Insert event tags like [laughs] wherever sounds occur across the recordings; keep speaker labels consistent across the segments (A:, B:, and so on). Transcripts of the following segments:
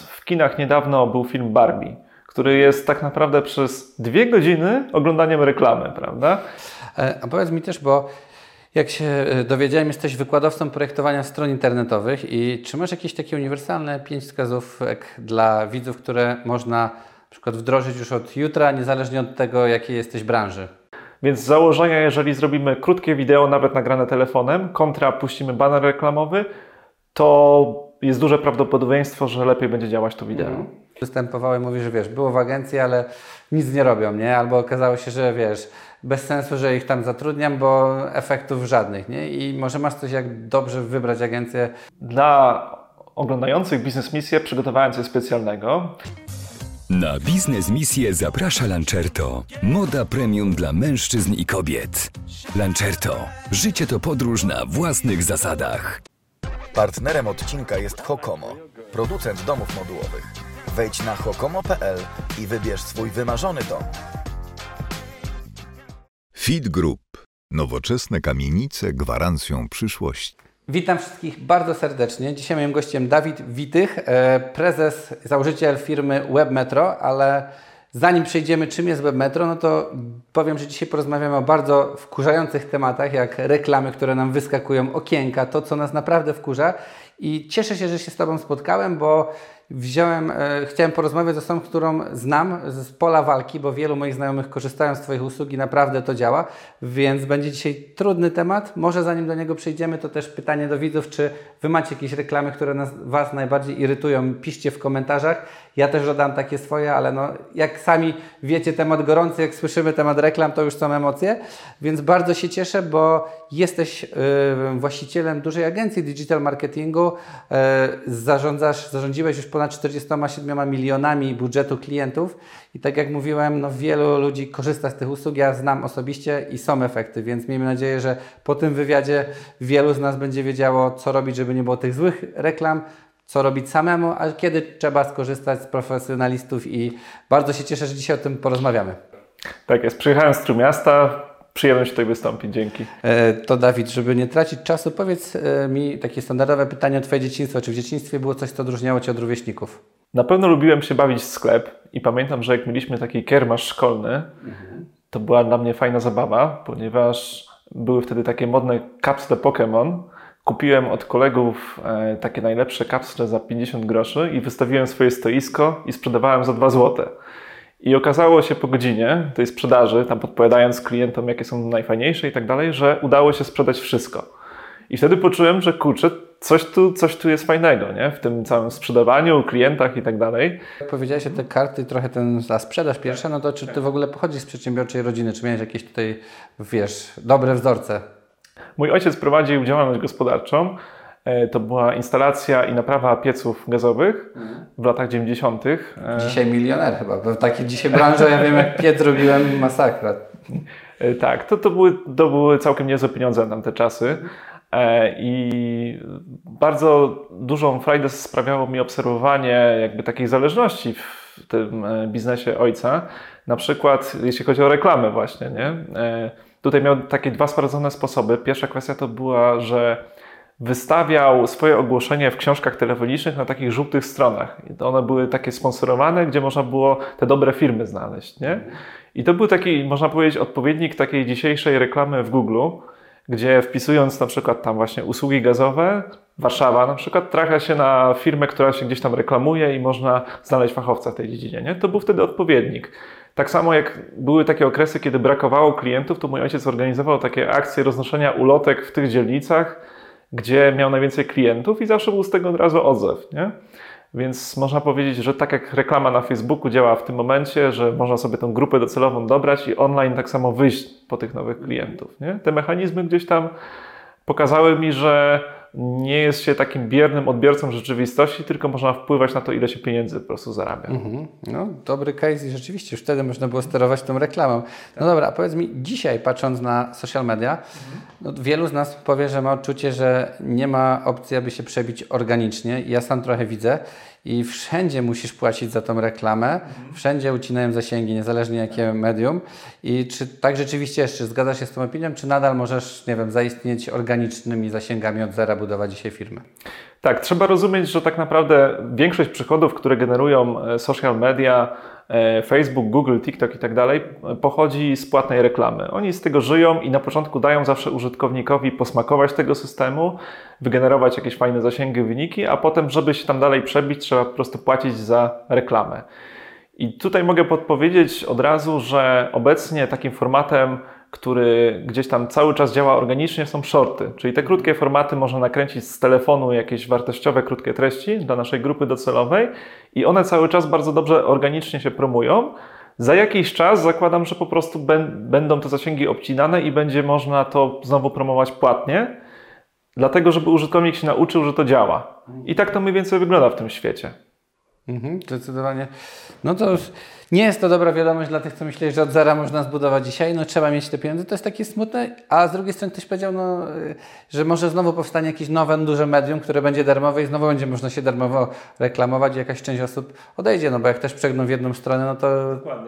A: W kinach niedawno był film Barbie, który jest tak naprawdę przez dwie godziny oglądaniem reklamy, prawda?
B: E, a powiedz mi też, bo jak się e, dowiedziałem, jesteś wykładowcą projektowania stron internetowych i czy masz jakieś takie uniwersalne pięć wskazówek dla widzów, które można na przykład wdrożyć już od jutra, niezależnie od tego, jakiej jesteś branży?
A: Więc z założenia, jeżeli zrobimy krótkie wideo, nawet nagrane telefonem, kontra puścimy baner reklamowy, to jest duże prawdopodobieństwo, że lepiej będzie działać to wideo. Mhm.
B: Występowałem, mówisz, że wiesz, było w agencji, ale nic nie robią, nie? Albo okazało się, że wiesz, bez sensu, że ich tam zatrudniam, bo efektów żadnych, nie? I może masz coś, jak dobrze wybrać agencję?
A: Dla oglądających biznes misję przygotowałem coś specjalnego.
C: Na biznes misję zaprasza Lancerto. Moda premium dla mężczyzn i kobiet. Lancerto. Życie to podróż na własnych zasadach.
D: Partnerem odcinka jest Hokomo, producent domów modułowych. Wejdź na hokomo.pl i wybierz swój wymarzony dom.
E: Feed Group. Nowoczesne kamienice gwarancją przyszłości.
B: Witam wszystkich bardzo serdecznie. Dzisiaj moim gościem Dawid Witych, e, prezes, założyciel firmy WebMetro, ale zanim przejdziemy czym jest WebMetro, no to powiem, że dzisiaj porozmawiamy o bardzo wkurzających tematach, jak reklamy, które nam wyskakują, okienka, to co nas naprawdę wkurza. I cieszę się, że się z Tobą spotkałem, bo wziąłem, e, chciałem porozmawiać z osobą, którą znam z pola walki, bo wielu moich znajomych korzystają z Twoich usług i naprawdę to działa, więc będzie dzisiaj trudny temat. Może zanim do niego przejdziemy, to też pytanie do widzów, czy Wy macie jakieś reklamy, które nas, Was najbardziej irytują? Piszcie w komentarzach. Ja też dodam takie swoje, ale no, jak sami wiecie, temat gorący, jak słyszymy temat reklam, to już są emocje, więc bardzo się cieszę, bo jesteś yy, właścicielem dużej agencji digital marketingu, yy, zarządzasz, zarządziłeś już ponad ponad 47 milionami budżetu klientów. I tak jak mówiłem, no wielu ludzi korzysta z tych usług, ja znam osobiście i są efekty, więc miejmy nadzieję, że po tym wywiadzie wielu z nas będzie wiedziało, co robić, żeby nie było tych złych reklam, co robić samemu, a kiedy trzeba skorzystać z profesjonalistów i bardzo się cieszę, że dzisiaj o tym porozmawiamy.
A: Tak jest, przyjechałem z Trójmiasta, Przyjemność tutaj wystąpić, dzięki.
B: E, to Dawid, żeby nie tracić czasu, powiedz e, mi takie standardowe pytanie o Twoje dzieciństwo. Czy w dzieciństwie było coś, co odróżniało Cię od rówieśników?
A: Na pewno lubiłem się bawić w sklep i pamiętam, że jak mieliśmy taki kiermasz szkolny, mhm. to była dla mnie fajna zabawa, ponieważ były wtedy takie modne kapsle Pokémon. Kupiłem od kolegów e, takie najlepsze kapsle za 50 groszy i wystawiłem swoje stoisko i sprzedawałem za 2 złote. I okazało się po godzinie tej sprzedaży, tam podpowiadając klientom, jakie są najfajniejsze i tak dalej, że udało się sprzedać wszystko. I wtedy poczułem, że kurczę, coś tu, coś tu jest fajnego, nie? W tym całym sprzedawaniu, klientach i tak dalej.
B: Jak powiedziałeś te karty, trochę ten, ta sprzedaż pierwsza, no to czy ty w ogóle pochodzisz z przedsiębiorczej rodziny? Czy miałeś jakieś tutaj, wiesz, dobre wzorce?
A: Mój ojciec prowadził działalność gospodarczą. E, to była instalacja i naprawa pieców gazowych w latach 90. E,
B: dzisiaj milioner chyba, bo w takiej dzisiaj branży ja wiem jak piec robiłem masakra.
A: E, tak, to, to, były, to były całkiem niezłe pieniądze na te czasy. I bardzo dużą frajdę sprawiało mi obserwowanie jakby takiej zależności w tym biznesie ojca. Na przykład jeśli chodzi o reklamę właśnie, nie? Tutaj miał takie dwa sprawdzone sposoby. Pierwsza kwestia to była, że wystawiał swoje ogłoszenie w książkach telefonicznych na takich żółtych stronach. One były takie sponsorowane, gdzie można było te dobre firmy znaleźć. Nie? I to był taki, można powiedzieć, odpowiednik takiej dzisiejszej reklamy w Google, gdzie wpisując na przykład tam właśnie usługi gazowe, Warszawa na przykład trafia się na firmę, która się gdzieś tam reklamuje i można znaleźć fachowca w tej dziedzinie. Nie? To był wtedy odpowiednik. Tak samo jak były takie okresy, kiedy brakowało klientów, to mój ojciec organizował takie akcje roznoszenia ulotek w tych dzielnicach, gdzie miał najwięcej klientów i zawsze był z tego od razu odzew. Nie? Więc można powiedzieć, że tak jak reklama na Facebooku działa w tym momencie, że można sobie tą grupę docelową dobrać i online tak samo wyjść po tych nowych klientów. Nie? Te mechanizmy gdzieś tam pokazały mi, że nie jest się takim biernym odbiorcą rzeczywistości, tylko można wpływać na to, ile się pieniędzy po prostu zarabia. Mhm.
B: No, dobry case i rzeczywiście już wtedy można było sterować tą reklamą. No dobra, a powiedz mi, dzisiaj patrząc na social media, no, wielu z nas powie, że ma odczucie, że nie ma opcji, aby się przebić organicznie. Ja sam trochę widzę i wszędzie musisz płacić za tą reklamę, mhm. wszędzie ucinają zasięgi, niezależnie jakie medium. I czy tak rzeczywiście jeszcze zgadzasz się z tą opinią, czy nadal możesz, nie wiem, zaistnieć organicznymi zasięgami od zera budować dzisiaj firmę?
A: Tak, trzeba rozumieć, że tak naprawdę większość przychodów, które generują e, social media, Facebook, Google, TikTok i tak dalej, pochodzi z płatnej reklamy. Oni z tego żyją i na początku dają zawsze użytkownikowi posmakować tego systemu, wygenerować jakieś fajne zasięgi, wyniki, a potem, żeby się tam dalej przebić, trzeba po prostu płacić za reklamę. I tutaj mogę podpowiedzieć od razu, że obecnie takim formatem który gdzieś tam cały czas działa organicznie, są shorty. Czyli te krótkie formaty można nakręcić z telefonu jakieś wartościowe, krótkie treści dla naszej grupy docelowej i one cały czas bardzo dobrze organicznie się promują. Za jakiś czas zakładam, że po prostu będą te zasięgi obcinane i będzie można to znowu promować płatnie, dlatego żeby użytkownik się nauczył, że to działa. I tak to mniej więcej wygląda w tym świecie.
B: Mhm, zdecydowanie. No to już nie jest to dobra wiadomość dla tych, co myśleli, że od zera można zbudować dzisiaj. No trzeba mieć te pieniądze. To jest takie smutne. A z drugiej strony ktoś powiedział, no, y, że może znowu powstanie jakieś nowe, duże medium, które będzie darmowe i znowu będzie można się darmowo reklamować i jakaś część osób odejdzie. No bo jak też przegną w jedną stronę, no to,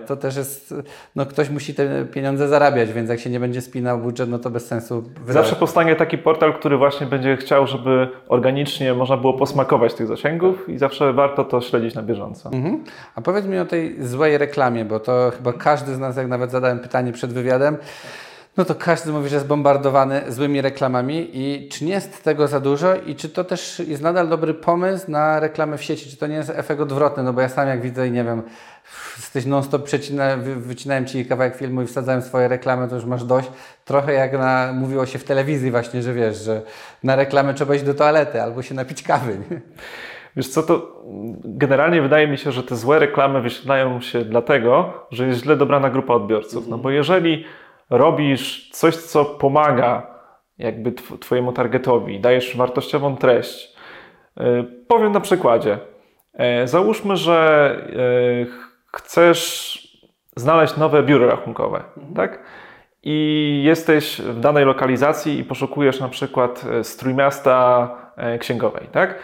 B: to też jest, no ktoś musi te pieniądze zarabiać, więc jak się nie będzie spinał budżet, no to bez sensu.
A: Wydawać. Zawsze powstanie taki portal, który właśnie będzie chciał, żeby organicznie można było posmakować tych zasięgów i zawsze warto to śledzić na bieżąco. Mhm.
B: A powiedz mi o tej złej reklamie, bo to chyba każdy z nas, jak nawet zadałem pytanie przed wywiadem, no to każdy mówi, że jest bombardowany złymi reklamami i czy nie jest tego za dużo i czy to też jest nadal dobry pomysł na reklamę w sieci, czy to nie jest efekt odwrotny, no bo ja sam jak widzę i nie wiem, jesteś non-stop przecina, wycinałem Ci kawałek filmu i wsadzałem swoje reklamy, to już masz dość. Trochę jak na, mówiło się w telewizji właśnie, że wiesz, że na reklamę trzeba iść do toalety albo się napić kawy. Nie?
A: Wiesz co, to generalnie wydaje mi się, że te złe reklamy wyświetlają się dlatego, że jest źle dobrana grupa odbiorców. No bo jeżeli robisz coś, co pomaga jakby twojemu targetowi, dajesz wartościową treść, yy, powiem na przykładzie. Yy, załóżmy, że yy, chcesz znaleźć nowe biuro rachunkowe, mhm. tak? I jesteś w danej lokalizacji i poszukujesz na przykład strój miasta księgowej, tak?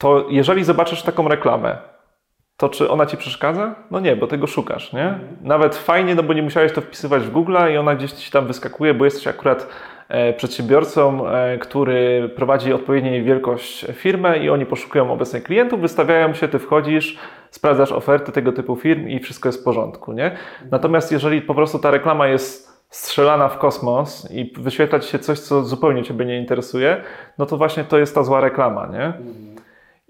A: To jeżeli zobaczysz taką reklamę, to czy ona ci przeszkadza? No nie, bo tego szukasz, nie? Nawet fajnie, no bo nie musiałeś to wpisywać w Google i ona gdzieś ci tam wyskakuje, bo jesteś akurat e, przedsiębiorcą, e, który prowadzi odpowiedniej wielkość firmę i oni poszukują obecnych klientów, wystawiają się, ty wchodzisz, sprawdzasz oferty tego typu firm i wszystko jest w porządku, nie? Natomiast jeżeli po prostu ta reklama jest strzelana w kosmos i wyświetlać się coś, co zupełnie Ciebie nie interesuje, no to właśnie to jest ta zła reklama, nie?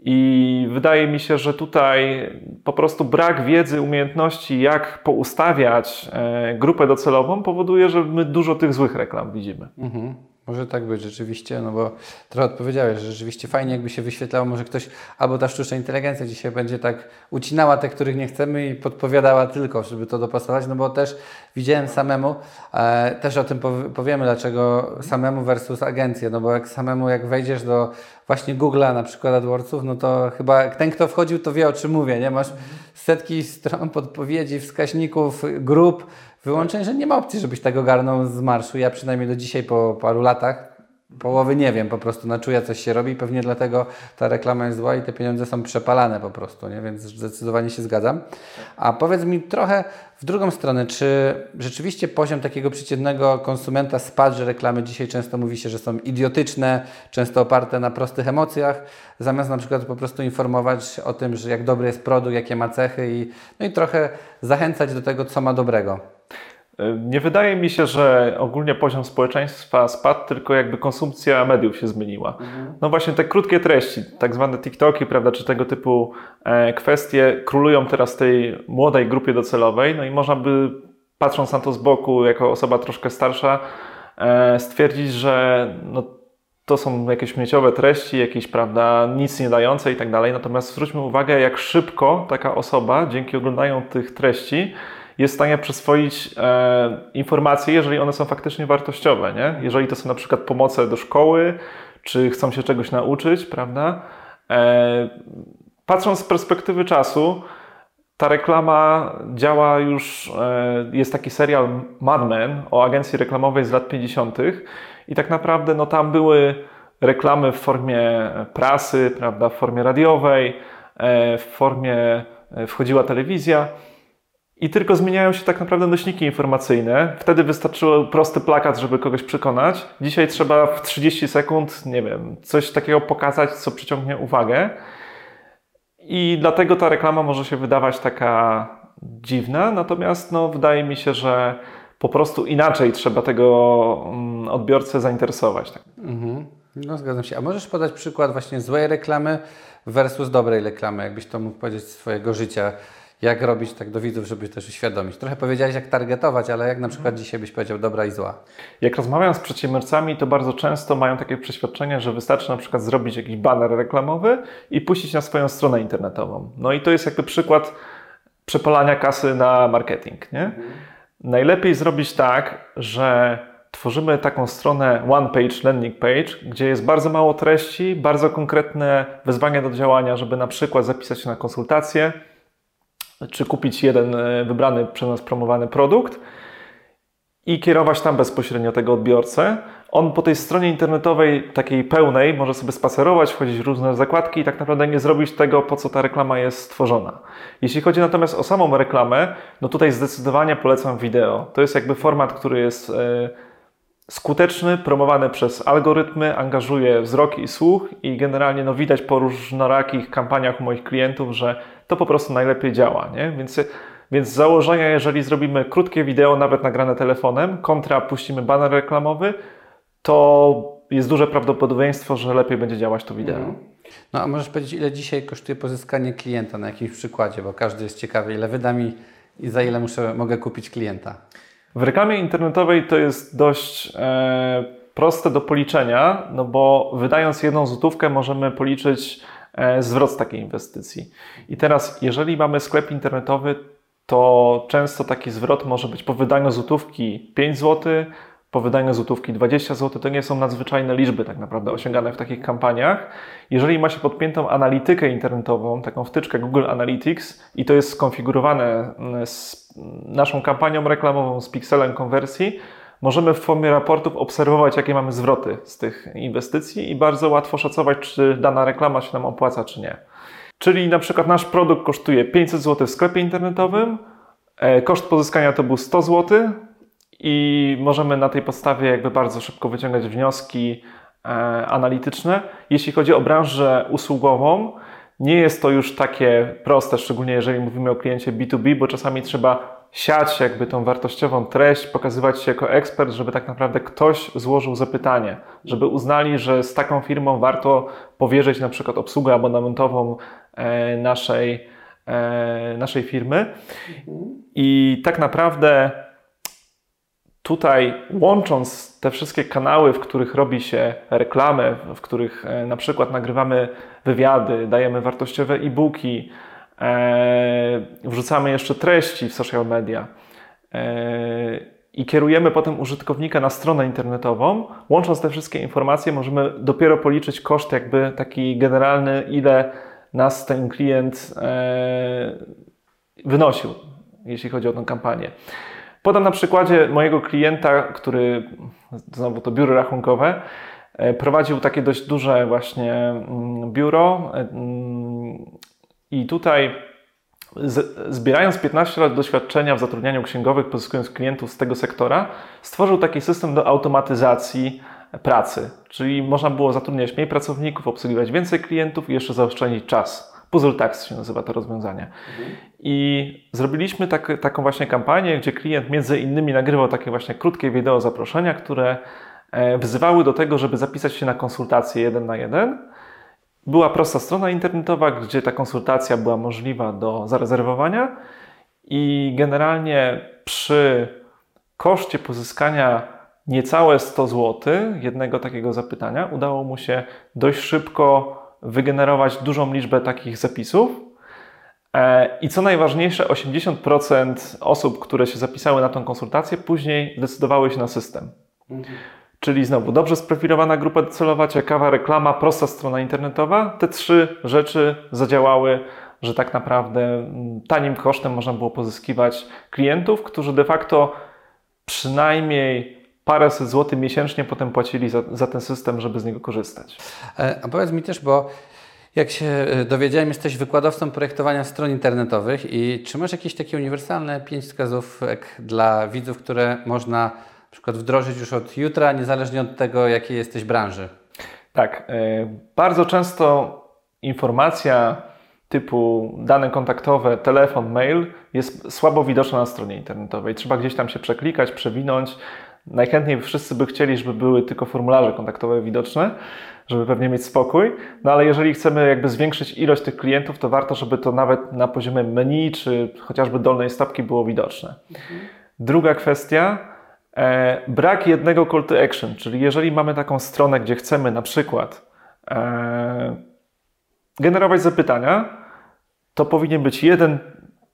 A: I wydaje mi się, że tutaj po prostu brak wiedzy, umiejętności, jak poustawiać e, grupę docelową, powoduje, że my dużo tych złych reklam widzimy. Mhm.
B: Może tak być rzeczywiście, no bo trochę odpowiedziałeś, że rzeczywiście fajnie jakby się wyświetlało, może ktoś, albo ta sztuczna inteligencja dzisiaj będzie tak ucinała te, których nie chcemy i podpowiadała tylko, żeby to dopasować, no bo też widziałem samemu, e, też o tym powiemy, dlaczego samemu versus agencję, no bo jak samemu, jak wejdziesz do właśnie Google'a, na przykład AdWordsów, no to chyba ten, kto wchodził, to wie o czym mówię, nie? Masz setki stron podpowiedzi, wskaźników, grup, wyłączeń, że nie ma opcji, żebyś tego garnął z marszu. Ja przynajmniej do dzisiaj po paru latach połowy nie wiem, po prostu na czuja coś się robi, pewnie dlatego ta reklama jest zła i te pieniądze są przepalane po prostu, nie? więc zdecydowanie się zgadzam. A powiedz mi trochę w drugą stronę, czy rzeczywiście poziom takiego przeciętnego konsumenta spadł, że reklamy dzisiaj często mówi się, że są idiotyczne, często oparte na prostych emocjach, zamiast na przykład po prostu informować o tym, że jak dobry jest produkt, jakie ma cechy i, no i trochę zachęcać do tego, co ma dobrego.
A: Nie wydaje mi się, że ogólnie poziom społeczeństwa spadł, tylko jakby konsumpcja mediów się zmieniła. Mhm. No właśnie te krótkie treści, tak zwane TikToki, prawda, czy tego typu e, kwestie królują teraz tej młodej grupie docelowej, no i można by, patrząc na to z boku, jako osoba troszkę starsza, e, stwierdzić, że no, to są jakieś śmieciowe treści, jakieś, prawda, nic nie dające i tak dalej. Natomiast zwróćmy uwagę, jak szybko taka osoba dzięki oglądaniu tych treści jest w stanie przyswoić e, informacje, jeżeli one są faktycznie wartościowe, nie? Jeżeli to są na przykład pomoce do szkoły, czy chcą się czegoś nauczyć, prawda? E, patrząc z perspektywy czasu, ta reklama działa już, e, jest taki serial Mad Men o agencji reklamowej z lat 50. i tak naprawdę no, tam były reklamy w formie prasy, prawda, w formie radiowej, e, w formie e, wchodziła telewizja i tylko zmieniają się tak naprawdę nośniki informacyjne. Wtedy wystarczyło prosty plakat, żeby kogoś przekonać. Dzisiaj trzeba w 30 sekund, nie wiem, coś takiego pokazać, co przyciągnie uwagę. I dlatego ta reklama może się wydawać taka dziwna, natomiast no, wydaje mi się, że po prostu inaczej trzeba tego mm, odbiorcę zainteresować. Tak.
B: Mhm. No zgadzam się. A możesz podać przykład właśnie złej reklamy versus dobrej reklamy, jakbyś to mógł powiedzieć z swojego życia. Jak robić tak do widzów, żeby też uświadomić? Trochę powiedziałeś, jak targetować, ale jak na przykład dzisiaj byś powiedział dobra i zła?
A: Jak rozmawiam z przedsiębiorcami, to bardzo często mają takie przeświadczenie, że wystarczy na przykład zrobić jakiś baner reklamowy i puścić na swoją stronę internetową. No i to jest jakby przykład przepalania kasy na marketing. Nie? Najlepiej zrobić tak, że tworzymy taką stronę one page, landing page, gdzie jest bardzo mało treści, bardzo konkretne wezwania do działania, żeby na przykład zapisać się na konsultację, czy kupić jeden e, wybrany przez nas promowany produkt i kierować tam bezpośrednio tego odbiorcę. On po tej stronie internetowej, takiej pełnej, może sobie spacerować, wchodzić w różne zakładki i tak naprawdę nie zrobić tego, po co ta reklama jest stworzona. Jeśli chodzi natomiast o samą reklamę, no tutaj zdecydowanie polecam wideo. To jest jakby format, który jest. Yy, skuteczny, promowany przez algorytmy, angażuje wzrok i słuch i generalnie no, widać po różnorakich kampaniach u moich klientów, że to po prostu najlepiej działa. Nie? Więc, więc z założenia, jeżeli zrobimy krótkie wideo, nawet nagrane telefonem, kontra puścimy baner reklamowy, to jest duże prawdopodobieństwo, że lepiej będzie działać to wideo. Mhm.
B: No a możesz powiedzieć, ile dzisiaj kosztuje pozyskanie klienta na jakimś przykładzie, bo każdy jest ciekawy, ile wyda mi i za ile muszę, mogę kupić klienta.
A: W reklamie internetowej to jest dość e, proste do policzenia, no bo wydając jedną złotówkę możemy policzyć zwrot z takiej inwestycji. I teraz, jeżeli mamy sklep internetowy, to często taki zwrot może być po wydaniu złotówki 5 zł, po wydaniu złotówki 20 zł to nie są nadzwyczajne liczby tak naprawdę osiągane w takich kampaniach. Jeżeli ma się podpiętą analitykę internetową, taką wtyczkę Google Analytics i to jest skonfigurowane mm, z naszą kampanią reklamową, z pikselem konwersji, możemy w formie raportów obserwować, jakie mamy zwroty z tych inwestycji i bardzo łatwo szacować, czy dana reklama się nam opłaca, czy nie. Czyli na przykład nasz produkt kosztuje 500 zł w sklepie internetowym, e, koszt pozyskania to był 100 zł, i możemy na tej podstawie jakby bardzo szybko wyciągać wnioski e, analityczne. Jeśli chodzi o branżę usługową, nie jest to już takie proste, szczególnie jeżeli mówimy o kliencie B2B, bo czasami trzeba siać jakby tą wartościową treść, pokazywać się jako ekspert, żeby tak naprawdę ktoś złożył zapytanie, żeby uznali, że z taką firmą warto powierzyć na przykład obsługę abonamentową e, naszej, e, naszej firmy. I tak naprawdę tutaj łącząc te wszystkie kanały, w których robi się reklamę, w których e, na przykład nagrywamy wywiady, dajemy wartościowe e-booki, wrzucamy jeszcze treści w social media e, i kierujemy potem użytkownika na stronę internetową, łącząc te wszystkie informacje, możemy dopiero policzyć koszt jakby taki generalny, ile nas ten klient wynosił, jeśli chodzi o tę kampanię. Podam na przykładzie mojego klienta, który, znowu to biuro rachunkowe, e, prowadził takie dość duże właśnie mm, biuro e, mm, i tutaj zbierając 15 lat doświadczenia w zatrudnianiu księgowych, pozyskując klientów z tego sektora, stworzył taki system do automatyzacji pracy. Czyli można było zatrudniać mniej pracowników, obsługiwać więcej klientów i jeszcze zaoszczędzić czas. Puzzle Tax się nazywa to rozwiązanie. I zrobiliśmy tak, taką właśnie kampanię, gdzie klient między innymi nagrywał takie właśnie krótkie wideo zaproszenia, które e, wzywały do tego, żeby zapisać się na konsultację jeden na jeden. Była prosta strona internetowa, gdzie ta konsultacja była możliwa do zarezerwowania i generalnie przy koszcie pozyskania niecałe 100 zł jednego takiego zapytania udało mu się dość szybko wygenerować dużą liczbę takich zapisów. E, I co najważniejsze, 80% osób, które się zapisały na tą konsultację, później decydowały się na system. Mhm. Czyli znowu dobrze sprofilowana grupa docelowa, ciekawa reklama, prosta strona internetowa. Te trzy rzeczy zadziałały, że tak naprawdę mm, tanim kosztem można było pozyskiwać klientów, którzy de facto przynajmniej paręset złotych miesięcznie potem płacili za, za ten system, żeby z niego korzystać.
B: E, a powiedz mi też, bo Jak się e, dowiedziałem, jesteś wykładowcą projektowania stron internetowych i czy masz jakieś takie uniwersalne pięć wskazówek dla widzów, które można na przykład wdrożyć już od jutra, niezależnie od tego, jakiej jesteś branży?
A: Tak. e, Bardzo często informacja typu dane kontaktowe, telefon, mail jest słabo widoczna na stronie internetowej. Trzeba gdzieś tam się przeklikać, przewinąć. Najchętniej wszyscy by chcieli, żeby były tylko formularze kontaktowe widoczne, żeby pewnie mieć spokój. No ale jeżeli chcemy jakby zwiększyć ilość tych klientów, to warto, żeby to nawet na poziomie menu czy chociażby dolnej stopki było widoczne. Druga kwestia, brak jednego call to action, czyli jeżeli mamy taką stronę, gdzie chcemy na przykład e, generować zapytania, to powinien być jeden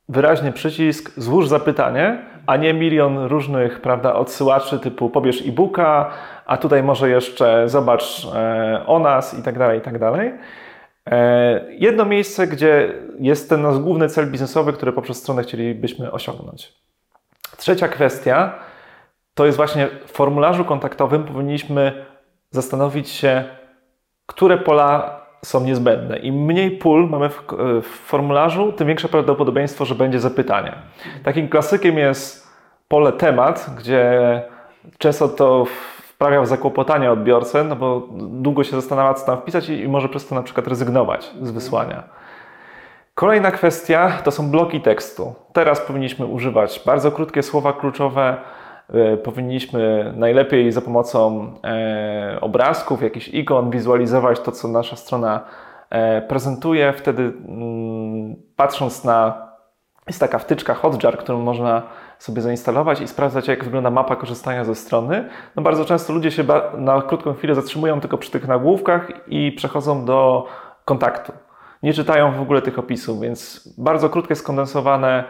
A: wyraźny przycisk złóż zapytanie, a nie milion różnych prawda, odsyłaczy typu pobierz e-booka, a tutaj może jeszcze zobacz e, o nas i tak dalej, i tak dalej. E, jedno miejsce, gdzie jest ten nasz główny cel biznesowy, który poprzez stronę chcielibyśmy osiągnąć. Trzecia kwestia to jest właśnie w formularzu kontaktowym powinniśmy zastanowić się, które pola są niezbędne. Im mniej pól mamy w, w formularzu, tym większe prawdopodobieństwo, że będzie zapytanie. Takim klasykiem jest pole temat, gdzie często to wprawia w zakłopotanie odbiorcę, no bo długo się zastanawia, co tam wpisać i, i może przez to na przykład rezygnować z wysłania. Kolejna kwestia to są bloki tekstu. Teraz powinniśmy używać bardzo krótkie słowa kluczowe. E, Powinniśmy najlepiej za pomocą e, obrazków, jakichś ikon wizualizować to, co nasza strona e, prezentuje. Wtedy mm, patrząc na jest taka wtyczka Hotjar, którą można sobie zainstalować i sprawdzać, jak wygląda mapa korzystania ze strony. No bardzo często ludzie się na krótką chwilę zatrzymują tylko przy tych nagłówkach i przechodzą do kontaktu. Nie czytają w ogóle tych opisów, więc bardzo krótkie, skondensowane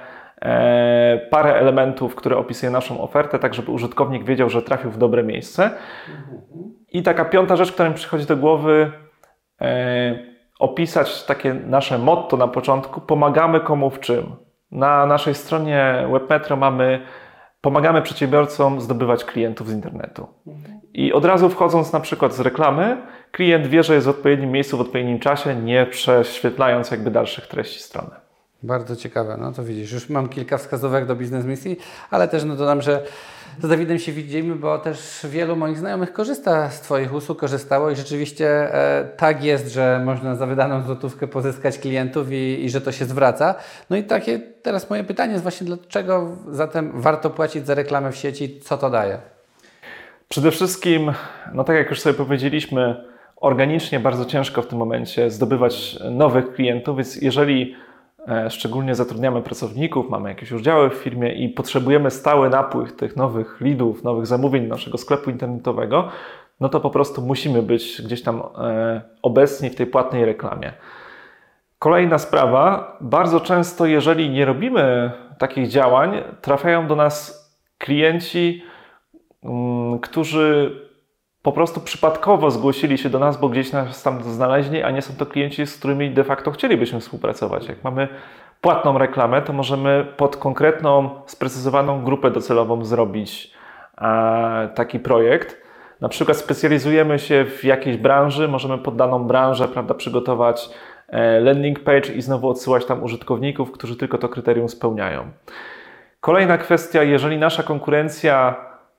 A: parę elementów, które opisuje naszą ofertę, tak żeby użytkownik wiedział, że trafił w dobre miejsce. I taka piąta rzecz, która mi przychodzi do głowy, e, opisać takie nasze motto na początku, pomagamy komu w czym. Na naszej stronie WebMetro mamy pomagamy przedsiębiorcom zdobywać klientów z internetu. I od razu wchodząc na przykład z reklamy, klient wie, że jest w odpowiednim miejscu, w odpowiednim czasie, nie prześwietlając jakby dalszych treści strony.
B: Bardzo ciekawe, no to widzisz, już mam kilka wskazówek do biznes misji, ale też no dodam, że z Dawidem się widzimy, bo też wielu moich znajomych korzysta z Twoich usług, korzystało i rzeczywiście e, tak jest, że można za wydaną złotówkę pozyskać klientów i, i że to się zwraca. No i takie teraz moje pytanie jest właśnie, dlaczego zatem warto płacić za reklamę w sieci, co to daje?
A: Przede wszystkim, no tak jak już sobie powiedzieliśmy, organicznie bardzo ciężko w tym momencie zdobywać nowych klientów, więc jeżeli szczególnie zatrudniamy pracowników, mamy jakieś już działy w firmie i potrzebujemy stały napływ tych nowych leadów, nowych zamówień naszego sklepu internetowego, no to po prostu musimy być gdzieś tam e, obecni w tej płatnej reklamie. Kolejna sprawa, bardzo często jeżeli nie robimy takich działań, trafiają do nas klienci, mm, którzy po prostu przypadkowo zgłosili się do nas, bo gdzieś nas tam znaleźli, a nie są to klienci, z którymi de facto chcielibyśmy współpracować. Jak mamy płatną reklamę, to możemy pod konkretną, sprecyzowaną grupę docelową zrobić e, taki projekt. Na przykład specjalizujemy się w jakiejś branży, możemy pod daną branżę prawda, przygotować e, landing page i znowu odsyłać tam użytkowników, którzy tylko to kryterium spełniają. Kolejna kwestia, jeżeli nasza konkurencja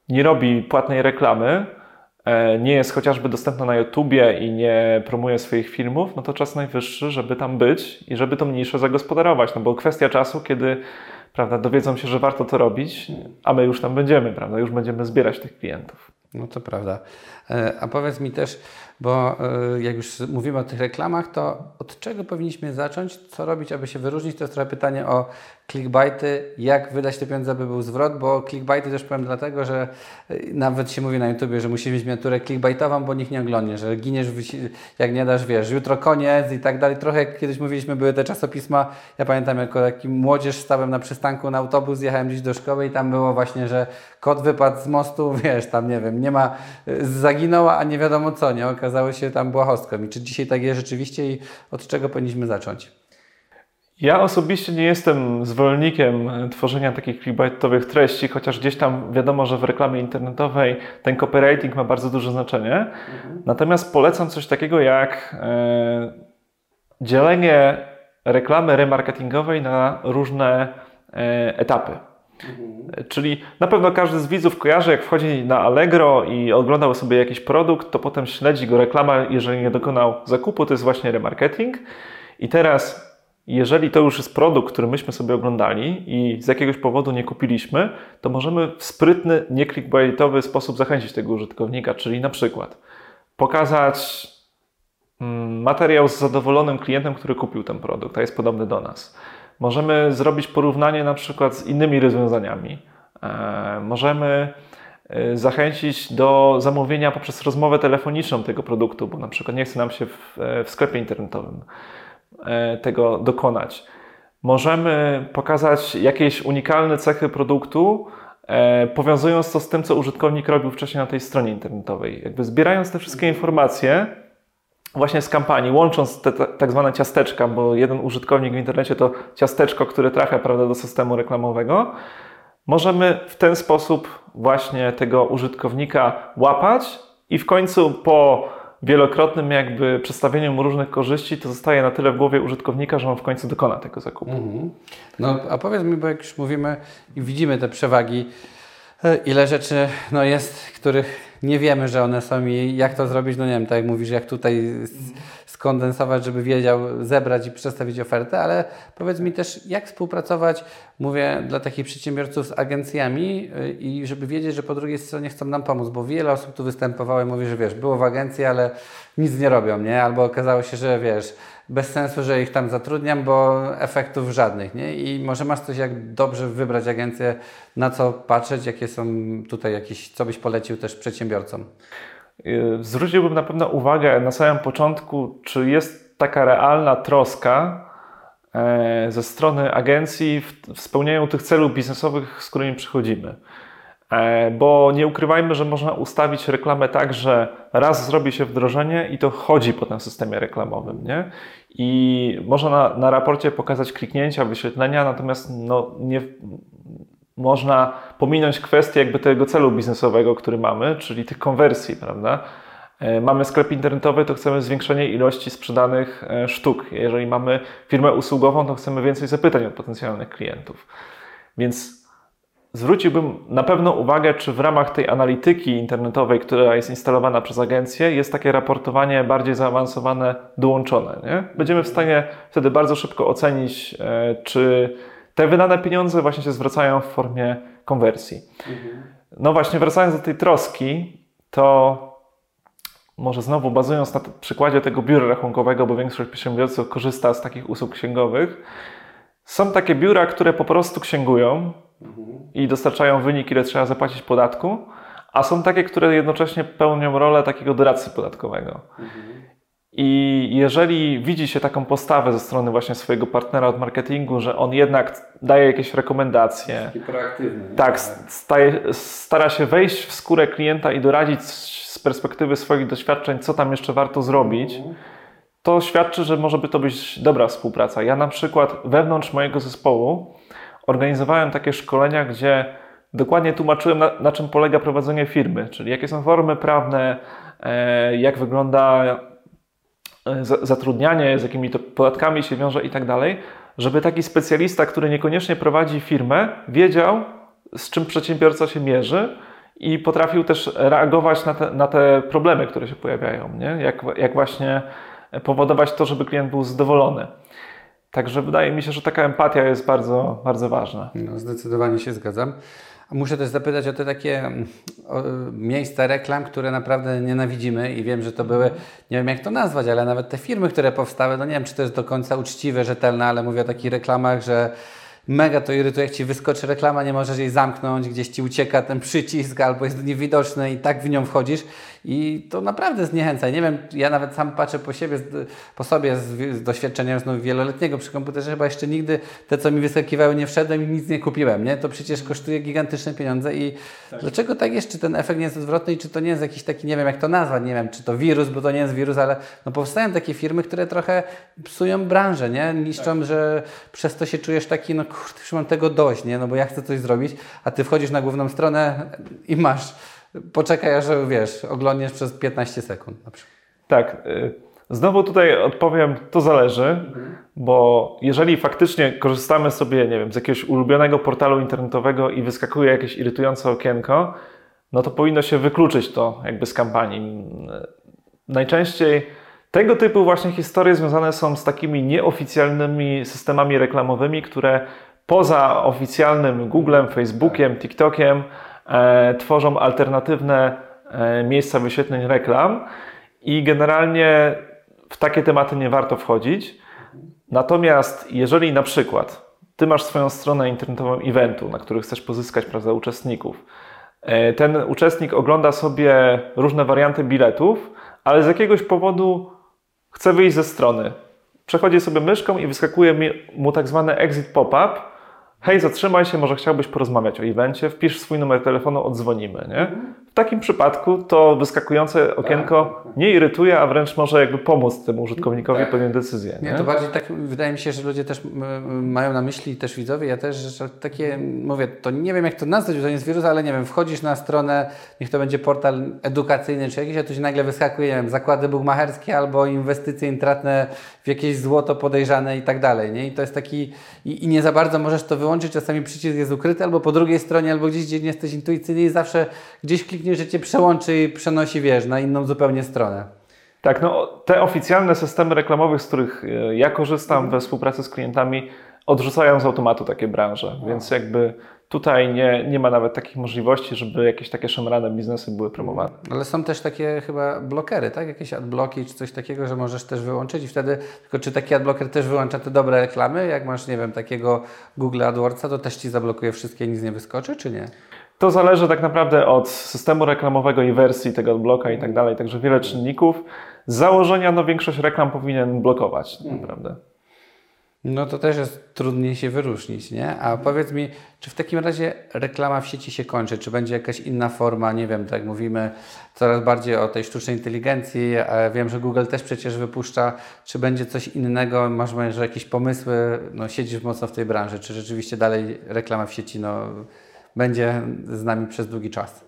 A: nie robi płatnej reklamy, nie jest chociażby dostępna na YouTubie i nie promuje swoich filmów, no to czas najwyższy, żeby tam być i żeby tą niszę zagospodarować. No bo kwestia czasu, kiedy prawda, dowiedzą się, że warto to robić, a my już tam będziemy, prawda, już będziemy zbierać tych klientów.
B: No to prawda. E, A powiedz mi też, bo e, jak już mówimy o tych reklamach, to od czego powinniśmy zacząć? Co robić, aby się wyróżnić? To jest trochę pytanie o clickbaity. Jak wydać te pieniądze, aby był zwrot? Bo clickbaity też powiem dlatego, że e, nawet się mówi na YouTubie, że musimy mieć miniaturę clickbaitową, bo nikt nie oglądnie, że giniesz, jak nie dasz, wiesz, jutro koniec i tak dalej. Trochę jak kiedyś mówiliśmy, były te czasopisma. Ja pamiętam, jako taki młodzież stałem na przystanku na autobus, jechałem gdzieś do szkoły i tam było właśnie, że kot wypadł z mostu, [laughs] wiesz, tam nie wiem, nie ma, zaginęła, a nie wiadomo co, nie? Okazało się tam błahostką. I czy dzisiaj tak jest rzeczywiście i od czego powinniśmy zacząć?
A: Ja osobiście nie jestem zwolennikiem tworzenia takich clickbaitowych treści, chociaż gdzieś tam wiadomo, że w reklamie internetowej ten copywriting ma bardzo duże znaczenie. Natomiast polecam coś takiego jak e, dzielenie reklamy remarketingowej na różne e, etapy. Czyli na pewno każdy z widzów kojarzy, jak wchodzi na Allegro i oglądał sobie jakiś produkt, to potem śledzi go reklama, jeżeli nie dokonał zakupu, to jest właśnie remarketing. I teraz, jeżeli to już jest produkt, który myśmy sobie oglądali i z jakiegoś powodu nie kupiliśmy, to możemy w sprytny, nie sposób zachęcić tego użytkownika, czyli na przykład pokazać mm, materiał z zadowolonym klientem, który kupił ten produkt, a jest podobny do nas. Możemy zrobić porównanie na przykład z innymi rozwiązaniami. E, możemy e, zachęcić do zamówienia poprzez rozmowę telefoniczną tego produktu, bo na przykład nie chce nam się w, e, w sklepie internetowym tego dokonać. Możemy pokazać jakieś unikalne cechy produktu, powiązując to z tym, co użytkownik robił wcześniej na tej stronie internetowej. Jakby zbierając te wszystkie informacje, właśnie z kampanii, łącząc te tak zwane ciasteczka, bo jeden użytkownik w internecie to ciasteczko, które trafia prawda, do systemu reklamowego, możemy w ten sposób właśnie tego użytkownika łapać i w końcu po wielokrotnym jakby przedstawieniu mu różnych korzyści, to zostaje na tyle w głowie użytkownika, że on w końcu dokona tego zakupu. Mhm.
B: No a powiedz mi, bo jak już mówimy i widzimy te przewagi, e, ile rzeczy no, jest, których nie wiemy, że one są i jak to zrobić, no nie wiem, tak jak mówisz, jak tutaj skondensować, żeby wiedział, zebrać i przedstawić ofertę, ale powiedz mi też, jak współpracować, mówię, dla takich przedsiębiorców z agencjami y, i żeby wiedzieć, że po drugiej stronie chcą nam pomóc, bo wiele osób tu występowało i mówi, że wiesz, było w agencji, ale nic nie robią, nie? Albo okazało się, że wiesz, bez sensu, że ich tam zatrudniam, bo efektów żadnych, nie? I może masz coś, jak dobrze wybrać agencję, na co patrzeć, jakie są tutaj jakieś, co byś polecił też przedsiębiorcom?
A: Y, zwróciłbym na pewno uwagę na samym początku, czy jest taka realna troska e, ze strony agencji w spełnianiu tych celów biznesowych, z którymi przychodzimy. E, bo nie ukrywajmy, że można ustawić reklamę tak, że raz zrobi się wdrożenie i to chodzi po tym systemie reklamowym. Nie? I można na, na raporcie pokazać kliknięcia, wyświetlenia, natomiast no, nie, można pominąć kwestię jakby tego celu biznesowego, który mamy, czyli tych konwersji, prawda? E, mamy sklep internetowy, to chcemy zwiększenie ilości sprzedanych e, sztuk. Jeżeli mamy firmę usługową, to chcemy więcej zapytań od potencjalnych klientów. Więc zwróciłbym na pewno uwagę, czy w ramach tej analityki internetowej, która jest instalowana przez agencję, jest takie raportowanie bardziej zaawansowane dołączone. Nie? Będziemy w stanie wtedy bardzo szybko ocenić, e, czy te wydane pieniądze właśnie się zwracają w formie konwersji. Mhm. No właśnie, wracając do tej troski, to może znowu bazując na przykładzie tego biura rachunkowego, bo większość przedsiębiorców korzysta z takich usług księgowych, są takie biura, które po prostu księgują mhm. i dostarczają wynik, ile trzeba zapłacić podatku, a są takie, które jednocześnie pełnią rolę takiego doradcy podatkowego. Mhm. I jeżeli widzi się taką postawę ze strony właśnie swojego partnera od marketingu, że on jednak daje jakieś rekomendacje,
B: Taki proaktywny.
A: Tak, staje, stara się wejść w skórę klienta i doradzić z perspektywy swoich doświadczeń, co tam jeszcze warto zrobić, mhm. to świadczy, że może by to być dobra współpraca. Ja na przykład wewnątrz mojego zespołu organizowałem takie szkolenia, gdzie dokładnie tłumaczyłem, na, na czym polega prowadzenie firmy, czyli jakie są formy prawne, e, jak wygląda zatrudnianie, z jakimi to podatkami się wiąże i tak dalej, żeby taki specjalista, który niekoniecznie prowadzi firmę, wiedział, z czym przedsiębiorca się mierzy i potrafił też reagować na te, na te problemy, które się pojawiają, nie? Jak, jak właśnie powodować to, żeby klient był zadowolony. Także wydaje mi się, że taka empatia jest bardzo, bardzo ważna.
B: No, zdecydowanie się zgadzam. Muszę też zapytać o te takie mm, o, miejsca reklam, które naprawdę nienawidzimy i wiem, że to były, nie wiem jak to nazwać, ale nawet te firmy, które powstały, no nie wiem, czy to jest do końca uczciwe, rzetelne, ale mówię o takich reklamach, że mega to irytuje, jak Ci wyskoczy reklama, nie możesz jej zamknąć, gdzieś Ci ucieka ten przycisk albo jest niewidoczny i tak w nią wchodzisz i to naprawdę zniechęca. Nie wiem, ja nawet sam patrzę po siebie, po sobie z, z doświadczenia znów wieloletniego przy komputerze, chyba jeszcze nigdy te, co mi wyskakiwały, nie wszedłem i nic nie kupiłem, nie? To przecież kosztuje gigantyczne pieniądze i tak. dlaczego tak jest? Czy ten efekt nie jest odwrotny i czy to nie jest jakiś taki, nie wiem jak to nazwać, nie wiem, czy to wirus, bo to nie jest wirus, ale no powstają takie firmy, które trochę psują branżę, nie? Niszczą, tak. że przez to się czujesz taki, no kurde, już mam tego dość, nie? No bo ja chcę coś zrobić, a Ty wchodzisz na główną stronę i masz poczekaj, aż wiesz, oglądniesz przez 15 sekund na przykład.
A: Tak. Y, Znowu tutaj odpowiem, to zależy, bo jeżeli faktycznie korzystamy sobie, nie wiem, z jakiegoś ulubionego portalu internetowego i wyskakuje jakieś irytujące okienko, no to powinno się wykluczyć to jakby z kampanii. Najczęściej tego typu właśnie historie związane są z takimi nieoficjalnymi systemami reklamowymi, które poza oficjalnym Googlem, Facebookiem, TikTokiem e, tworzą alternatywne e, miejsca wyświetleń reklam i generalnie w takie tematy nie warto wchodzić. Natomiast jeżeli na przykład ty masz swoją stronę internetową eventu, na których chcesz pozyskać prawda, uczestników, e, ten uczestnik ogląda sobie różne warianty biletów, ale z jakiegoś powodu chce wyjść ze strony. Przechodzi sobie myszką i wyskakuje mu tak zwany exit pop-up, hej, zatrzymaj się, może chciałbyś porozmawiać o evencie, wpisz swój numer telefonu, odzwonimy, nie? W takim przypadku to wyskakujące okienko nie irytuje, a wręcz może jakby pomóc temu użytkownikowi tak. podjąć decyzję.
B: Nie? nie? to bardziej tak, wydaje mi się, że ludzie też mają na myśli, też widzowie, ja też, że takie, mówię, to nie wiem jak to nazwać, to nie jest wirus, ale nie wiem, wchodzisz na stronę, niech to będzie portal edukacyjny czy jakiś, a tu się nagle wyskakuje, nie wiem, zakłady bugmacherskie albo inwestycje intratne w jakieś złoto podejrzane i tak dalej, nie? I to jest taki, i, i nie za bardzo możesz to wyłączyć, czasami przycisk jest ukryty albo po drugiej stronie, albo gdzieś, gdzie nie jesteś intuicyjny i zawsze gdzieś klikniesz, że Cię przełączy i przenosi, wiesz, na inną zupełnie stronę.
A: Tak, no te oficjalne systemy reklamowe, z których e, ja korzystam we współpracy z klientami, odrzucają z automatu takie branże, więc jakby Tutaj nie, nie ma nawet takich możliwości, żeby jakieś takie szemrane biznesy były promowane.
B: Ale są też takie chyba blokery, tak? Jakieś adblocki czy coś takiego, że możesz też wyłączyć i wtedy, tylko czy taki adblocker też wyłącza te dobre reklamy? Jak masz, nie wiem, takiego Google AdWordsa, to też Ci zablokuje wszystkie, nic nie wyskoczy, czy nie?
A: To zależy tak naprawdę od systemu reklamowego i wersji tego adblocka i tak dalej, także wiele czynników. Z założenia no, większość reklam powinien blokować, tak naprawdę.
B: No to też jest trudniej się wyróżnić, nie? A powiedz mi, czy w takim razie reklama w sieci się kończy? Czy będzie jakaś inna forma? Nie wiem, tak mówimy coraz bardziej o tej sztucznej inteligencji. Wiem, że Google też przecież wypuszcza. Czy będzie coś innego? Masz może jakieś pomysły? No, siedzisz mocno w tej branży. Czy rzeczywiście dalej reklama w sieci no, będzie z nami przez długi czas?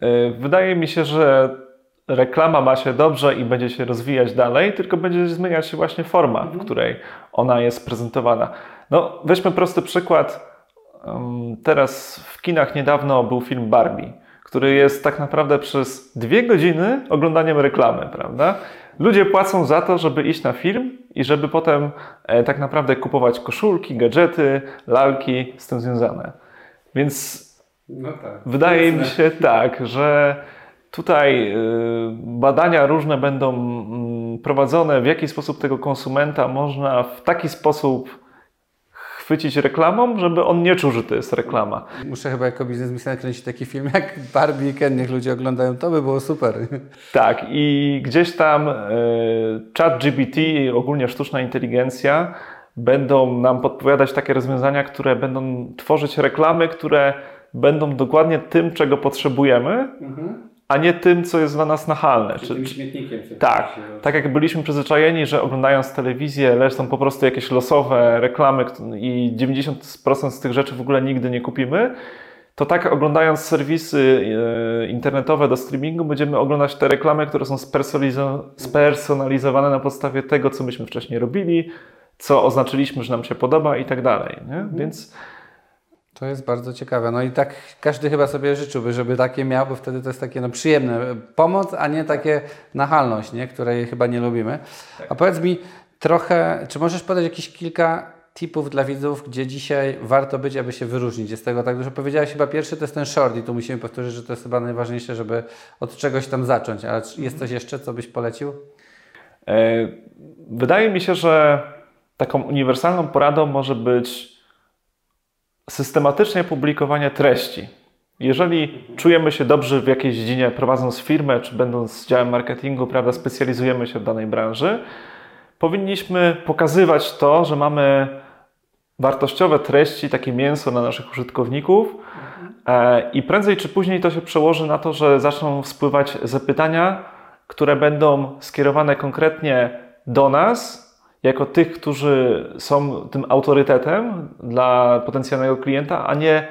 A: E, wydaje mi się, że reklama ma się dobrze i będzie się rozwijać dalej, tylko będzie zmieniać się właśnie forma, w mhm. której ona jest prezentowana. No, weźmy prosty przykład. Teraz w kinach niedawno był film Barbie, który jest tak naprawdę przez dwie godziny oglądaniem reklamy, prawda? Ludzie płacą za to, żeby iść na film i żeby potem e, tak naprawdę kupować koszulki, gadżety, lalki z tym związane. Więc no tak, wydaje mi się tak, że Tutaj y, badania różne będą mm, prowadzone, w jaki sposób tego konsumenta można w taki sposób chwycić reklamą, żeby on nie czuł, że to jest reklama.
B: Muszę chyba jako biznesmen nakręcić taki film jak Barbie i Ken, niech ludzie oglądają, to by było super.
A: Tak i gdzieś tam y, chat GPT i ogólnie sztuczna inteligencja będą nam podpowiadać takie rozwiązania, które będą tworzyć reklamy, które będą dokładnie tym, czego potrzebujemy, mhm a nie tym, co jest dla nas nachalne.
B: Czy, tym śmietnikiem.
A: Tak, tak jak byliśmy przyzwyczajeni, że oglądając telewizję lecą po prostu jakieś losowe reklamy i 90% z tych rzeczy w ogóle nigdy nie kupimy, to tak oglądając serwisy e, internetowe do streamingu będziemy oglądać te reklamy, które są spersonalizowane na podstawie tego, co myśmy wcześniej robili, co oznaczyliśmy, że nam się podoba i tak dalej. Mhm. Więc
B: to jest bardzo ciekawe. No i tak każdy chyba sobie życzyłby, żeby takie miał, bo wtedy to jest takie no, przyjemne pomoc, a nie takie nachalność, nie? której chyba nie lubimy. A powiedz mi trochę, czy możesz podać jakieś kilka tipów dla widzów, gdzie dzisiaj warto być, aby się wyróżnić? Jest tego tak dużo. Powiedziałeś chyba pierwszy to jest ten short i tu musimy powtórzyć, że to jest chyba najważniejsze, żeby od czegoś tam zacząć. Ale jest coś jeszcze, co byś polecił?
A: E, wydaje mi się, że taką uniwersalną poradą może być systematycznie publikowanie treści. Jeżeli czujemy się dobrze w jakiejś dziedzinie, prowadząc firmę, czy będąc działem marketingu, prawda, specjalizujemy się w danej branży, powinniśmy pokazywać to, że mamy wartościowe treści, takie mięso na naszych użytkowników e, i prędzej czy później to się przełoży na to, że zaczną spływać zapytania, które będą skierowane konkretnie do nas, jako tych, którzy są tym autorytetem dla potencjalnego klienta, a nie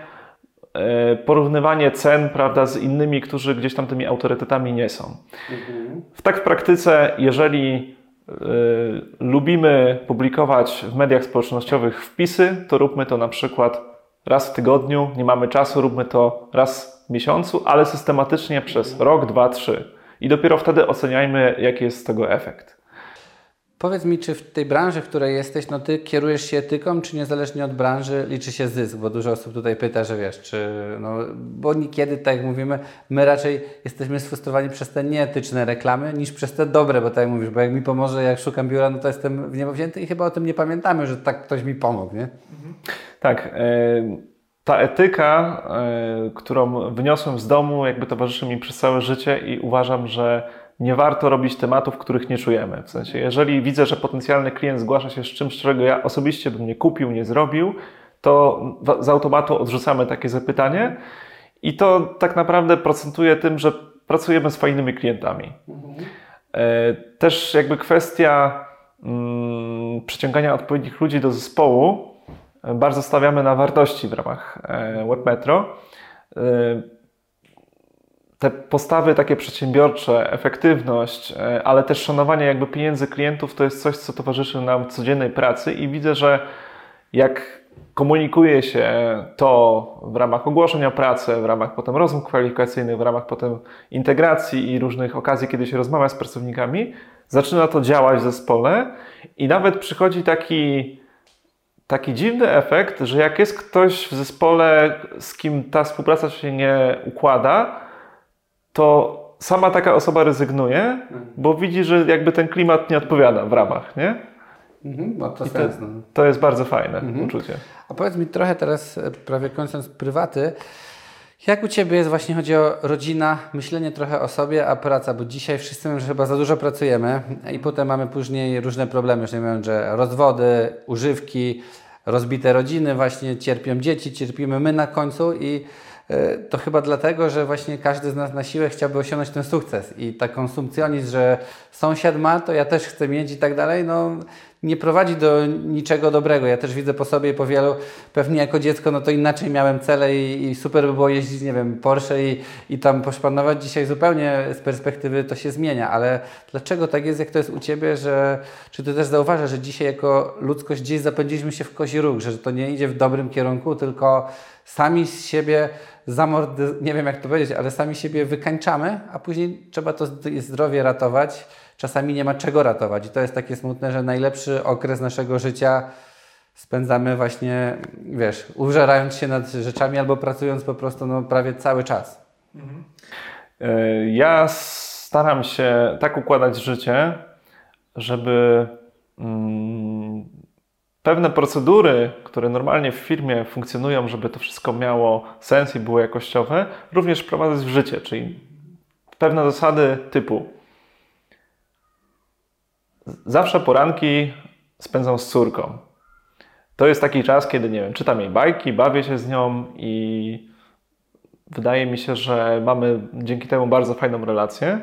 A: e, porównywanie cen prawda, z innymi, którzy gdzieś tam tymi autorytetami nie są. W tak w praktyce, jeżeli y, lubimy publikować w mediach społecznościowych wpisy, to róbmy to na przykład raz w tygodniu, nie mamy czasu, róbmy to raz w miesiącu, ale systematycznie przez rok, dwa, trzy. I dopiero wtedy oceniajmy, jaki jest z tego efekt.
B: Powiedz mi, czy w tej branży, w której jesteś, no ty kierujesz się etyką, czy niezależnie od branży liczy się zysk? Bo dużo osób tutaj pyta, że wiesz, czy, no, bo niekiedy, tak jak mówimy, my raczej jesteśmy sfrustrowani przez te nieetyczne reklamy, niż przez te dobre, bo tak jak mówisz, bo jak mi pomoże, jak szukam biura, no to jestem w niebo wzięty i chyba o tym nie pamiętamy, że tak ktoś mi pomógł, nie?
A: Tak. e, Ta etyka, e, którą wyniosłem z domu, jakby towarzyszy mi przez całe życie i uważam, że nie warto robić tematów, których nie czujemy. W sensie, jeżeli widzę, że potencjalny klient zgłasza się z czymś, czego ja osobiście bym nie kupił, nie zrobił, to z automatu odrzucamy takie zapytanie i to tak naprawdę procentuje tym, że pracujemy z fajnymi klientami. E, Też jakby kwestia mm, przyciągania odpowiednich ludzi do zespołu. e, Bardzo stawiamy na wartości w ramach e, WebMetro. Te postawy takie przedsiębiorcze, efektywność, e, ale też szanowanie jakby pieniędzy klientów to jest coś, co towarzyszy nam w codziennej pracy i widzę, że jak komunikuje się to w ramach ogłoszeń o pracę, w ramach potem rozmów kwalifikacyjnych, w ramach potem integracji i różnych okazji, kiedy się rozmawia z pracownikami, zaczyna to działać w zespole i nawet przychodzi taki, taki dziwny efekt, że jak jest ktoś w zespole, z kim ta współpraca się nie układa, to sama taka osoba rezygnuje, bo widzi, że jakby ten klimat nie odpowiada w ramach, nie?
B: Mhm, ma to
A: I to,
B: sens. No.
A: to jest bardzo fajne uczucie.
B: A powiedz mi trochę teraz, e, prawie kończąc prywaty, jak u Ciebie jest właśnie, chodzi o rodzina, myślenie trochę o sobie, a praca, bo dzisiaj wszyscy mówią, że chyba za dużo pracujemy i potem mamy później różne problemy, już nie wiem, że rozwody, używki, rozbite rodziny, właśnie cierpią dzieci, cierpimy my na końcu i to chyba dlatego, że właśnie każdy z nas na siłę chciałby osiągnąć ten sukces i ta konsumpcjonizm, że sąsiad ma, to ja też chcę mieć i tak dalej, no nie prowadzi do niczego dobrego. Ja też widzę po sobie po wielu, pewnie jako dziecko, no to inaczej miałem cele i, i super by było jeździć, nie wiem, Porsche i, i tam poszpanować. Dzisiaj zupełnie z perspektywy to się zmienia, ale dlaczego tak jest, jak to jest u Ciebie, że czy Ty też zauważasz, że dzisiaj jako ludzkość gdzieś zapędziliśmy się w kozi róg, że to nie idzie w dobrym kierunku, tylko sami z siebie zamordy, nie wiem jak to powiedzieć, ale sami siebie wykańczamy, a później trzeba to zd- zdrowie ratować. Czasami nie ma czego ratować i to jest takie smutne, że najlepszy okres naszego życia spędzamy właśnie, wiesz, użerając się nad rzeczami albo pracując po prostu no, prawie cały czas.
A: E, Ja staram się tak układać życie, żeby mm, pewne procedury, które normalnie w firmie funkcjonują, żeby to wszystko miało sens i było jakościowe, również wprowadzać w życie, czyli pewne zasady typu zawsze poranki spędzam z córką. To jest taki czas, kiedy nie wiem, czytam jej bajki, bawię się z nią i wydaje mi się, że mamy dzięki temu bardzo fajną relację.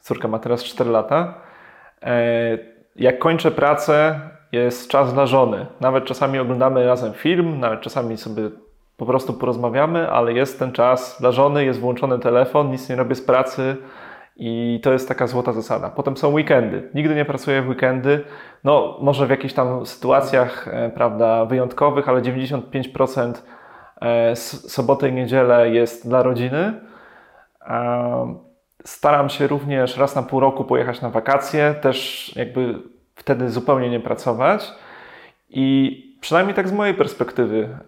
A: Córka ma teraz 4 lata. E, Jak kończę pracę, jest czas dla żony. Nawet czasami oglądamy razem film, nawet czasami sobie po prostu porozmawiamy, ale jest ten czas dla żony, jest włączony telefon, nic nie robię z pracy i to jest taka złota zasada. Potem są weekendy. Nigdy nie pracuję w weekendy. No, może w jakichś tam sytuacjach, e, prawda, wyjątkowych, ale 95% e, soboty i niedzielę jest dla rodziny. E, Staram się również raz na pół roku pojechać na wakacje, też jakby wtedy zupełnie nie pracować. I przynajmniej tak z mojej perspektywy,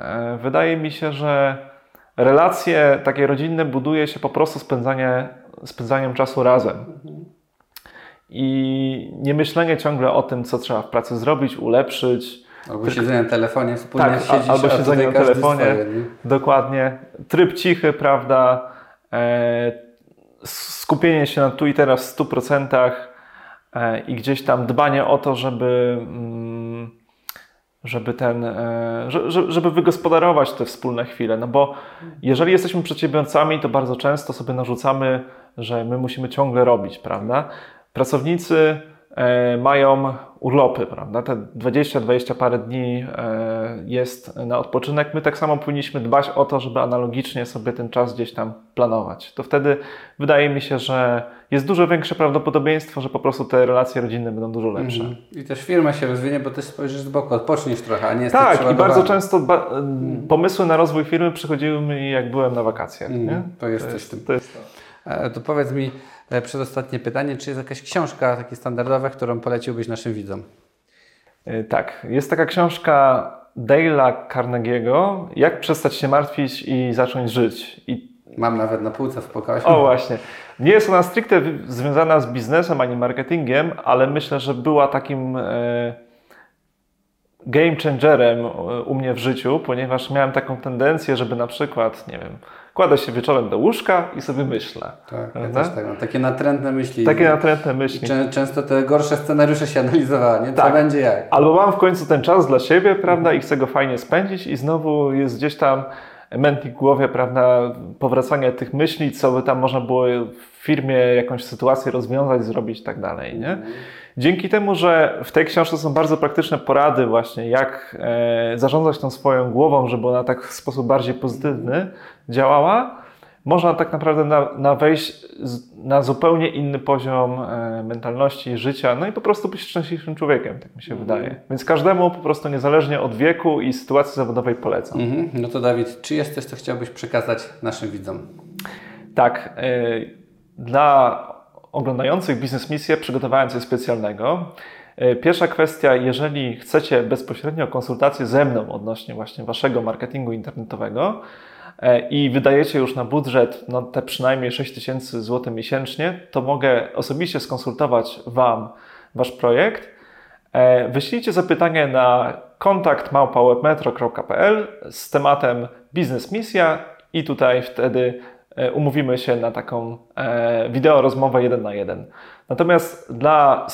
A: wydaje mi się, że relacje takie rodzinne buduje się po prostu spędzanie, spędzaniem czasu razem. I nie myślenie ciągle o tym, co trzeba w pracy zrobić, ulepszyć.
B: Albo siedzenie na telefonie, wspólnie
A: Tak,
B: siedzisz,
A: albo siedzenie na telefonie.
B: Swoje, nie?
A: Dokładnie. Tryb cichy, prawda? E, skupienie się na tu i teraz w 100% e, i gdzieś tam dbanie o to, żeby, mm, żeby ten, e, że- że- żeby wygospodarować te wspólne chwile. No bo jeżeli jesteśmy przedsiębiorcami, to bardzo często sobie narzucamy, że my musimy ciągle robić, prawda? Pracownicy e, mają urlopy, prawda? Te 20-20 parę dni e, jest na odpoczynek. My tak samo powinniśmy dbać o to, żeby analogicznie sobie ten czas gdzieś tam planować. To wtedy wydaje mi się, że jest dużo większe prawdopodobieństwo, że po prostu te relacje rodzinne będą dużo lepsze.
B: Mhm. I też firma się rozwinie, bo też spojrzysz z boku, odpoczniesz trochę, a nie jesteś
A: Tak, i bardzo często ba- pomysły na rozwój firmy przychodziły mi, jak byłem na wakacjach. Nie?
B: to jest tym.
A: To jest to.
B: E, To powiedz mi e, przedostatnie pytanie, czy jest jakaś książka takie standardowe, którą poleciłbyś naszym widzom?
A: Y, Tak, jest taka książka Dale'a Carnegie'ego Jak przestać się martwić i zacząć żyć. I
B: Mam nawet na półce w pokoju.
A: o właśnie, nie jest ona stricte związana z biznesem ani marketingiem, ale myślę, że była takim e, game changerem e, u mnie w życiu, ponieważ miałem taką tendencję, żeby na przykład, nie wiem, kładę się wieczorem do łóżka i sobie myślę.
B: Tak, ja
A: Prawda?
B: też tak mam. Takie natrętne myśli.
A: Takie natrętne myśli.
B: czę- często te gorsze scenariusze się analizowała, nie? Co
A: Tak.
B: będzie jak.
A: Albo mam w końcu ten czas dla siebie, prawda, i chcę go fajnie spędzić i znowu jest gdzieś tam mętnik w głowie, prawda, powracanie tych myśli, co by tam można było w firmie jakąś sytuację rozwiązać, zrobić i tak dalej, nie? Dzięki temu, że w tej książce są bardzo praktyczne porady właśnie, jak e, zarządzać tą swoją głową, żeby ona tak w sposób bardziej pozytywny działała, można tak naprawdę na, na wejść na zupełnie inny poziom e, mentalności, życia, no i po prostu być szczęśliwszym człowiekiem, tak mi się wydaje. Więc każdemu po prostu niezależnie od wieku i sytuacji zawodowej polecam.
B: Mhm. No to Dawid, czy jest coś, co chciałbyś przekazać naszym widzom?
A: Tak, e, dla oglądających Biznes Misję przygotowałem coś specjalnego. E, Pierwsza kwestia, jeżeli chcecie bezpośrednio konsultację ze mną odnośnie właśnie waszego marketingu internetowego e, i wydajecie już na budżet no, te przynajmniej 6000 zł miesięcznie, to mogę osobiście skonsultować wam wasz projekt. E, Wyślijcie zapytanie na kontakt z tematem biznes misja i tutaj wtedy umówimy się na taką e, wideo rozmowę jeden na jeden. Natomiast dla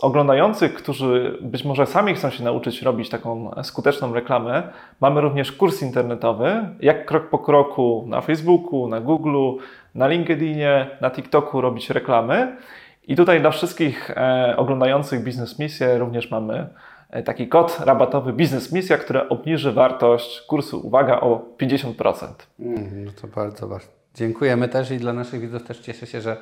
A: oglądających, którzy być może sami chcą się nauczyć robić taką skuteczną reklamę, mamy również kurs internetowy, jak krok po kroku na Facebooku, na Google, na LinkedInie, na TikToku robić reklamy. I tutaj dla wszystkich e, oglądających Biznes Misję również mamy e, taki kod rabatowy Biznes Misja, który obniży wartość kursu, uwaga, o 50%.
B: Mhm, no to bardzo, bardzo. Dziękujemy też i dla naszych widzów też cieszę się, że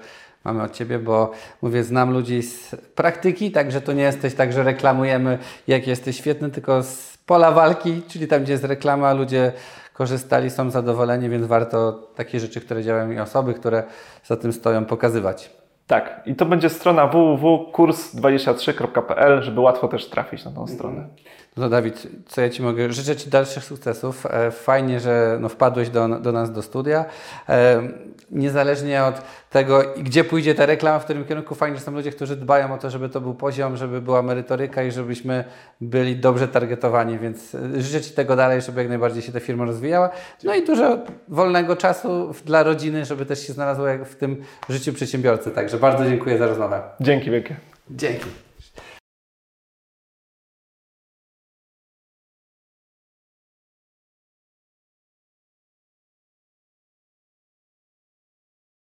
B: mamy od Ciebie, bo mówię, znam ludzi z praktyki, także to nie jesteś tak, że reklamujemy, jak jesteś świetny, tylko z pola walki, czyli tam, gdzie jest reklama, ludzie korzystali, są zadowoleni, więc warto takie rzeczy, które działają i osoby, które za tym stoją, pokazywać.
A: Tak, i to będzie strona www.kurs23.pl, żeby łatwo też trafić na tą stronę.
B: No Dawid, co ja Ci mogę? Życzę Ci dalszych sukcesów. E, Fajnie, że no, wpadłeś do, do nas do studia. E, Niezależnie od tego, gdzie pójdzie ta reklama, w którym kierunku, fajnie, że są ludzie, którzy dbają o to, żeby to był poziom, żeby była merytoryka i żebyśmy byli dobrze targetowani, więc e, życzę Ci tego dalej, żeby jak najbardziej się ta firma rozwijała. No i dużo wolnego czasu dla rodziny, żeby też się znalazło w tym życiu przedsiębiorcy. Także bardzo dziękuję za rozmowę.
A: Dzięki wielkie.
B: Dzięki.